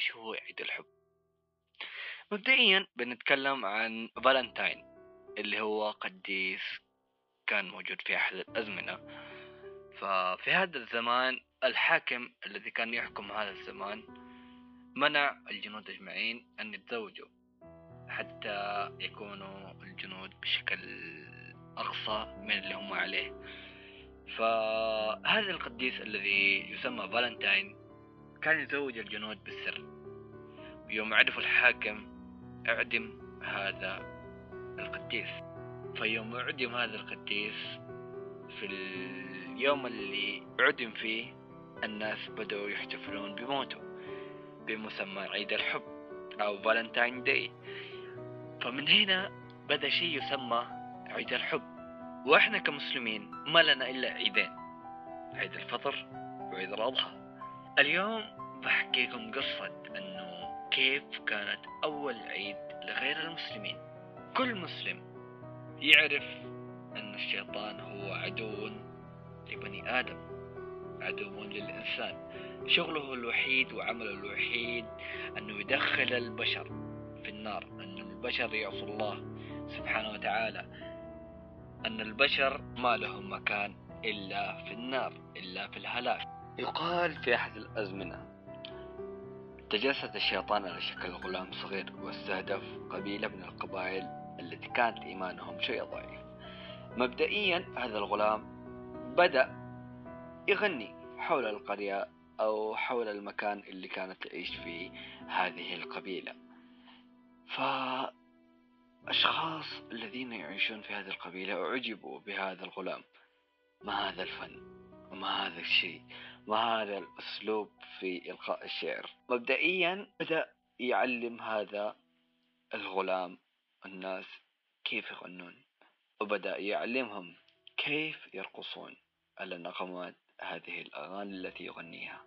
إيش هو عيد الحب؟ مبدئيا بنتكلم عن فالنتاين اللي هو قديس كان موجود في أحد الأزمنة. ففي هذا الزمان الحاكم الذي كان يحكم هذا الزمان منع الجنود أجمعين أن يتزوجوا حتى يكونوا الجنود بشكل أقصى من اللي هم عليه. فهذا القديس الذي يسمى فالنتاين كان يزوج الجنود بالسر. ويوم عرفوا الحاكم اعدم هذا القديس. فيوم اعدم هذا القديس في اليوم اللي عدم فيه الناس بدأوا يحتفلون بموته بمسمى عيد الحب أو فالنتاين داي فمن هنا بدأ شيء يسمى عيد الحب. وإحنا كمسلمين ما لنا إلا عيدين عيد الفطر وعيد الأضحى. اليوم بحكيكم قصة أنه كيف كانت أول عيد لغير المسلمين. كل مسلم يعرف أن الشيطان هو عدو لبني آدم عدو للإنسان. شغله الوحيد وعمله الوحيد أنه يدخل البشر في النار أن البشر يعصوا الله سبحانه وتعالى. أن البشر ما لهم مكان إلا في النار إلا في الهلاك. يقال في أحد الأزمنة تجسد الشيطان على شكل غلام صغير واستهدف قبيلة من القبائل التي كانت إيمانهم شيء ضعيف. مبدئيا هذا الغلام بدأ يغني حول القرية أو حول المكان اللي كانت تعيش فيه هذه القبيلة. فأشخاص الذين يعيشون في هذه القبيلة أعجبوا بهذا الغلام. ما هذا الفن؟ وما هذا الشيء؟ ما هذا الأسلوب في إلقاء الشعر. مبدئيا بدأ يعلم هذا الغلام الناس كيف يغنون وبدأ يعلمهم كيف يرقصون على نغمات هذه الأغاني التي يغنيها.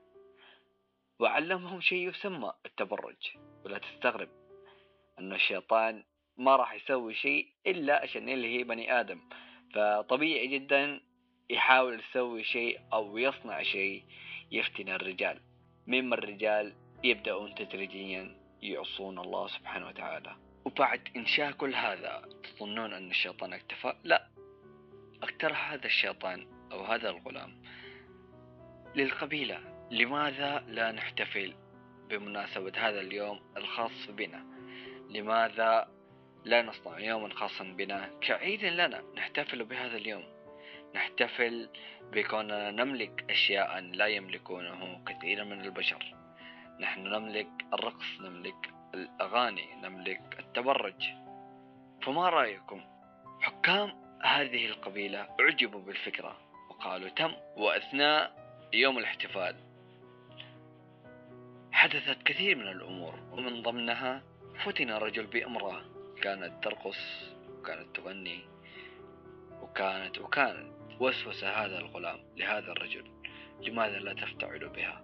وعلمهم شيء يسمى التبرج. ولا تستغرب أن الشيطان ما راح يسوي شيء إلا عشان يلهي بني آدم. فطبيعي جدا يحاول يسوي شيء أو يصنع شيء يفتن الرجال. مما الرجال يبدأون تدريجيا يعصون الله سبحانه وتعالى. وبعد إنشاء كل هذا تظنون أن الشيطان اكتفى؟ لا. اقترح هذا الشيطان أو هذا الغلام للقبيلة. لماذا لا نحتفل بمناسبة هذا اليوم الخاص بنا؟ لماذا لا نصنع يوما خاصا بنا؟ كعيد لنا نحتفل بهذا اليوم. نحتفل بكوننا نملك أشياء لا يملكونه كثير من البشر. نحن نملك الرقص نملك الأغاني نملك التبرج. فما رأيكم؟ حكام هذه القبيلة أعجبوا بالفكرة وقالوا تم وأثناء يوم الاحتفال. حدثت كثير من الأمور ومن ضمنها فتن رجل بأمرأة. كانت ترقص وكانت تغني وكانت وكانت. وسوس هذا الغلام لهذا الرجل لماذا لا تفتعل بها؟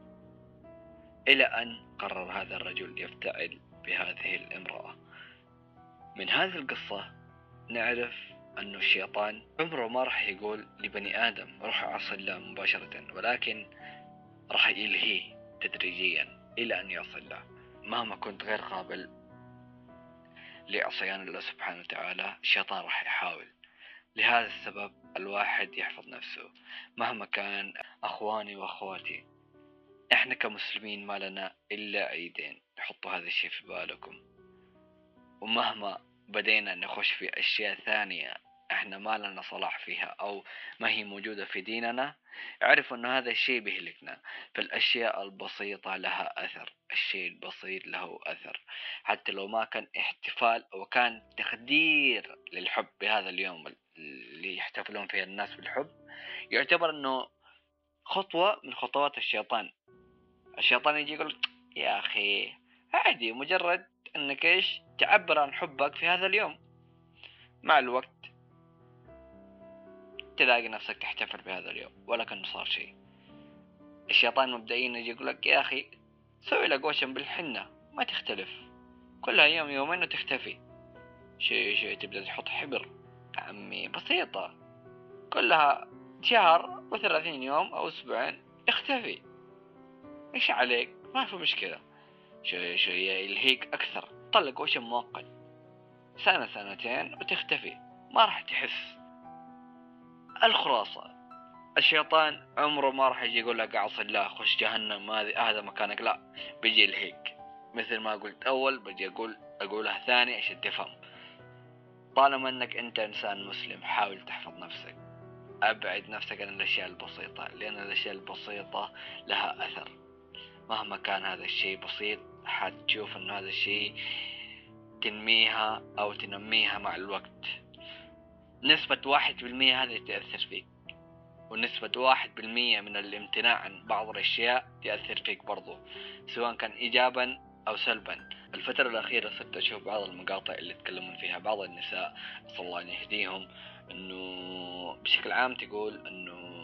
إلى أن قرر هذا الرجل يفتعل بهذه الامرأة. من هذه القصة نعرف أن الشيطان عمره ما راح يقول لبني آدم روح عصي الله مباشرة ولكن راح يلهيه تدريجيا إلى أن يصل الله. مهما كنت غير قابل لعصيان الله سبحانه وتعالى الشيطان راح يحاول. لهذا السبب الواحد يحفظ نفسه مهما كان أخواني وأخواتي. إحنا كمسلمين ما لنا إلا عيدين حطوا هذا الشيء في بالكم. ومهما بدينا نخش في أشياء ثانية إحنا ما لنا صلاح فيها أو ما هي موجودة في ديننا اعرفوا ان هذا الشيء بيهلكنا. فالأشياء البسيطة لها أثر الشيء البسيط له أثر. حتى لو ما كان احتفال أو كان تقدير للحب بهذا اليوم اللي يحتفلون فيه الناس بالحب يعتبر إنه خطوة من خطوات الشيطان. الشيطان يجي يقول يا أخي عادي مجرد إنك إيش تعبر عن حبك في هذا اليوم. مع الوقت تلاقي نفسك تحتفل بهذا اليوم ولا كأنه صار شيء. الشيطان مبدئيا يجي يقول لك يا أخي سوي لك وشم بالحنة ما تختلف. كلها يوم يومين وتختفي. شيء شيء تبدأ تحط حبر. عمي بسيطة. كلها شهر وثلاثين يوم أو أسبوعين اختفي إيش عليك؟ ما في مشكلة. شوية شوية يلهيك أكثر. طلق وشم مؤقت سنة سنتين وتختفي. ما راح تحس. الخلاصة. الشيطان عمره ما راح يجي يقول لك اعصي الله خش جهنم هذا مكانك. لا. بيجي يلهيك. مثل ما قلت أول بجي أقول أقولها ثاني عشان تفهم. طالما انك انت انسان مسلم حاول تحفظ نفسك. أبعد نفسك عن الأشياء البسيطة لأن الأشياء البسيطة لها أثر. مهما كان هذا الشيء بسيط حتشوف إنه هذا الشيء تنميها أو تنميها مع الوقت. نسبة واحد بالمية هذه تأثر فيك. ونسبة واحد بالمية من الامتناع عن بعض الأشياء تأثر فيك برضو. سواء كان إيجابا أو سلبا. الفترة الأخيرة صرت أشوف بعض المقاطع اللي يتكلمون فيها بعض النساء صلى الله يهديهم أنه بشكل عام تقول أنه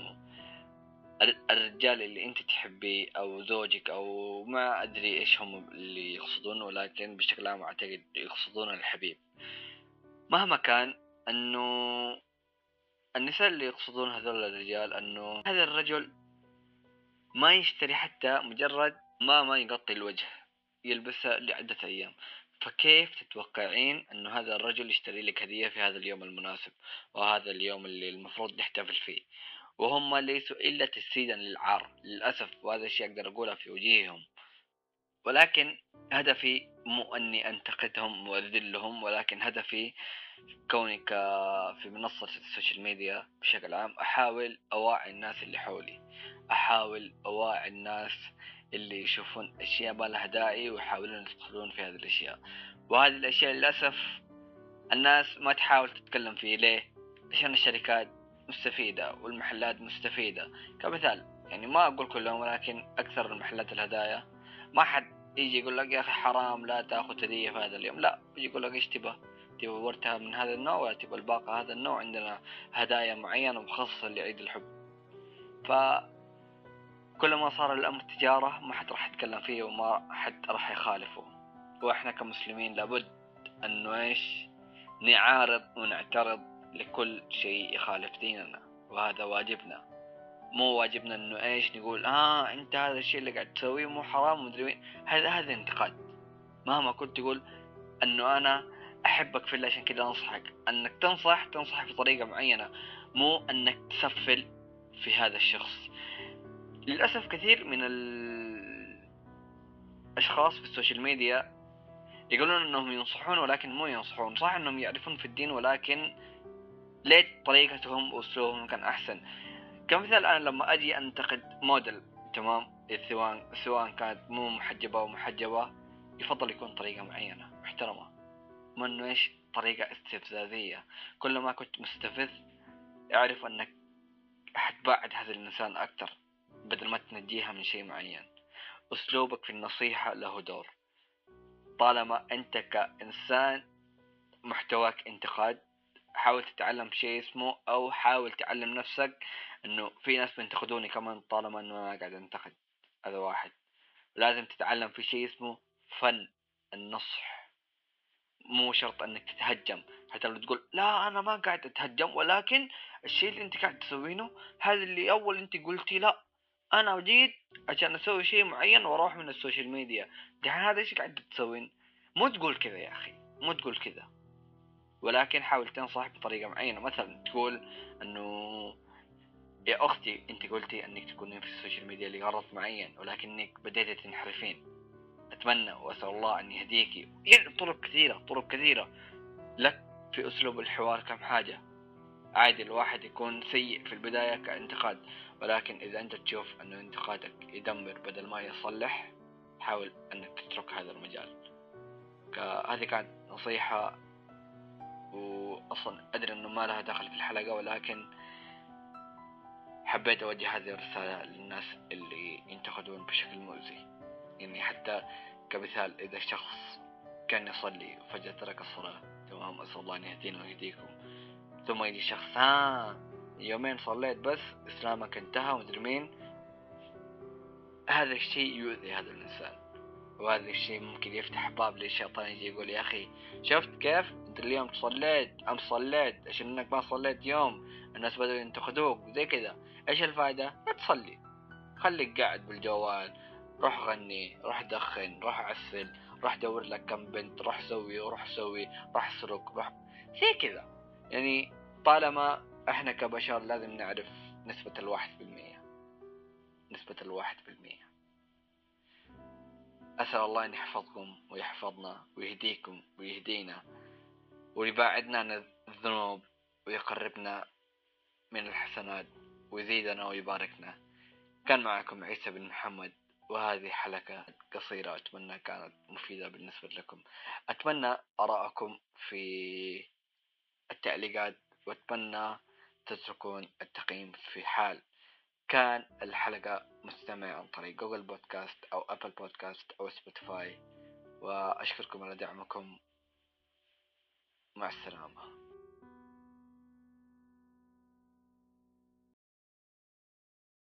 الرجال اللي أنت تحبيه أو زوجك أو ما أدري إيش هم اللي يقصدون ولكن بشكل عام أعتقد يقصدون الحبيب. مهما كان إنه النساء اللي يقصدون هذول الرجال إنه هذا الرجل ما يشتري حتى مجرد ما ما يغطي الوجه. يلبسها لعدة أيام. فكيف تتوقعين إنه هذا الرجل يشتري لك هدية في هذا اليوم المناسب وهذا اليوم اللي المفروض نحتفل فيه؟ وهم ليسوا إلا تجسيدا للعار. للأسف وهذا الشيء أقدر أقوله في وجيههم. ولكن هدفي مو أني أنتقدهم وأذلهم ولكن هدفي كوني في منصة ال social media بشكل عام أحاول أوعي الناس اللي حولي. أحاول أوعي الناس اللي يشوفون أشياء ما لها داعي ويحاولون يدخلون في هذه الأشياء. وهذه الأشياء للأسف الناس ما تحاول تتكلم فيه. ليه؟ عشان الشركات مستفيدة والمحلات مستفيدة. كمثال يعني ما أقول كلهم ولكن أكثر المحلات الهدايا. ما حد يجي يقول لك يا أخي حرام لا تأخذ هدية في هذا اليوم. لا يجي يقول لك إيش تبغى؟ تبغى ورتها من هذا النوع ولا تبغى الباقة هذا النوع؟ عندنا هدايا معينة مخصصة لعيد الحب. ف كل ما صار الأمر تجارة ما حد راح يتكلم فيه وما حد راح يخالفه. وإحنا كمسلمين لابد أنه إيش؟ نعارض ونعترض لكل شيء يخالف ديننا وهذا واجبنا. مو واجبنا إنه إيش؟ نقول آه أنت هذا الشيء اللي قاعد تسويه مو حرام ومدري هذا هذا انتقاد. مهما كنت تقول إنه أنا أحبك في الله عشان كذا أنصحك. إنك تنصح تنصح بطريقة معينة مو إنك تسفل في هذا الشخص. للأسف كثير من الأشخاص في ال social media يقولون إنهم ينصحون ولكن مو ينصحون. صح إنهم يعرفون في الدين ولكن ليش طريقتهم وأسلوبهم كان أحسن. كمثال أنا لما أجي أنتقد موديل تمام؟ سواء سواء كانت مو محجبة أو محجبة يفضل يكون طريقة معينة محترمة. مو انه إيش؟ طريقة استفزازية. كل ما كنت مستفز أعرف أنك حتبعد هذا الإنسان أكثر. بدل ما تنجيها من شيء معين. أسلوبك في النصيحة له دور. طالما أنت كإنسان محتواك انتقاد حاول تتعلم شيء اسمه أو حاول تعلم نفسك إنه في ناس بينتقدوني كمان طالما إنه أنا قاعد أنتقد هذا واحد. لازم تتعلم في شيء اسمه فن النصح. مو شرط إنك تتهجم. حتى لو تقول لا أنا ما قاعد أتهجم ولكن الشيء اللي أنت قاعد تسوينه هذا اللي أول أنت قلتي لا. أنا جيت عشان أسوي شيء معين وأروح من ال social media. دحين هذا إيش قاعد تسوين؟ مو تقول كذا يا أخي مو تقول كذا. ولكن حاول تنصح بطريقة معينة. مثلا تقول إنه يا أختي أنت قلتي إنك تكونين في السوشيال ميديا لغرض معين ولكنك بديتي تنحرفين. أتمنى وأسأل الله أن يهديك يعني طرق كثيرة طرق كثيرة. لك في أسلوب الحوار كم حاجة؟ عادي الواحد يكون سيء في البداية كانتقاد. ولكن إذا أنت تشوف انه انتقادك يدمر بدل ما يصلح حاول أنك تترك هذا المجال. هذه كانت نصيحة واصلا أدري إنه ما لها دخل في الحلقة ولكن حبيت أوجه هذه الرسالة للناس اللي ينتقدون بشكل مؤذي. يعني حتى كمثال إذا شخص كان يصلي وفجأة ترك الصلاة تمام أسأل الله أن يهدينا ويهديكم ثم يجي شخص ها يومين صليت بس إسلامك انتهى ومدري مين. هذا الشيء يؤذي هذا الإنسان وهذا الشيء ممكن يفتح باب للشيطان يجي يقول يا أخي شفت كيف؟ أنت اليوم صليت أمس صليت عشان إنك ما صليت يوم الناس بدأوا ينتقدوك زي كذا. إيش الفائدة؟ لا تصلي. خليك قاعد بالجوال روح غني روح دخن روح عسل روح دور لك كم بنت روح سوي روح سوي روح اسرق روح زي كذا. يعني طالما إحنا كبشر لازم نعرف نسبة الواحد بالمية نسبة الواحد بالمية أسأل الله أن يحفظكم ويحفظنا ويهديكم ويهدينا ويباعدنا عن الذنوب ويقربنا من الحسنات ويزيدنا ويباركنا. كان معكم عيسى بن محمد وهذه حلقة قصيرة أتمنى كانت مفيدة بالنسبة لكم. أتمنى آراءكم في التعليقات وأتمنى تتركون التقييم في حال كان الحلقة مستمع عن طريق Google Podcasts أو Apple Podcasts أو Spotify وأشكركم على دعمكم. مع السلامة.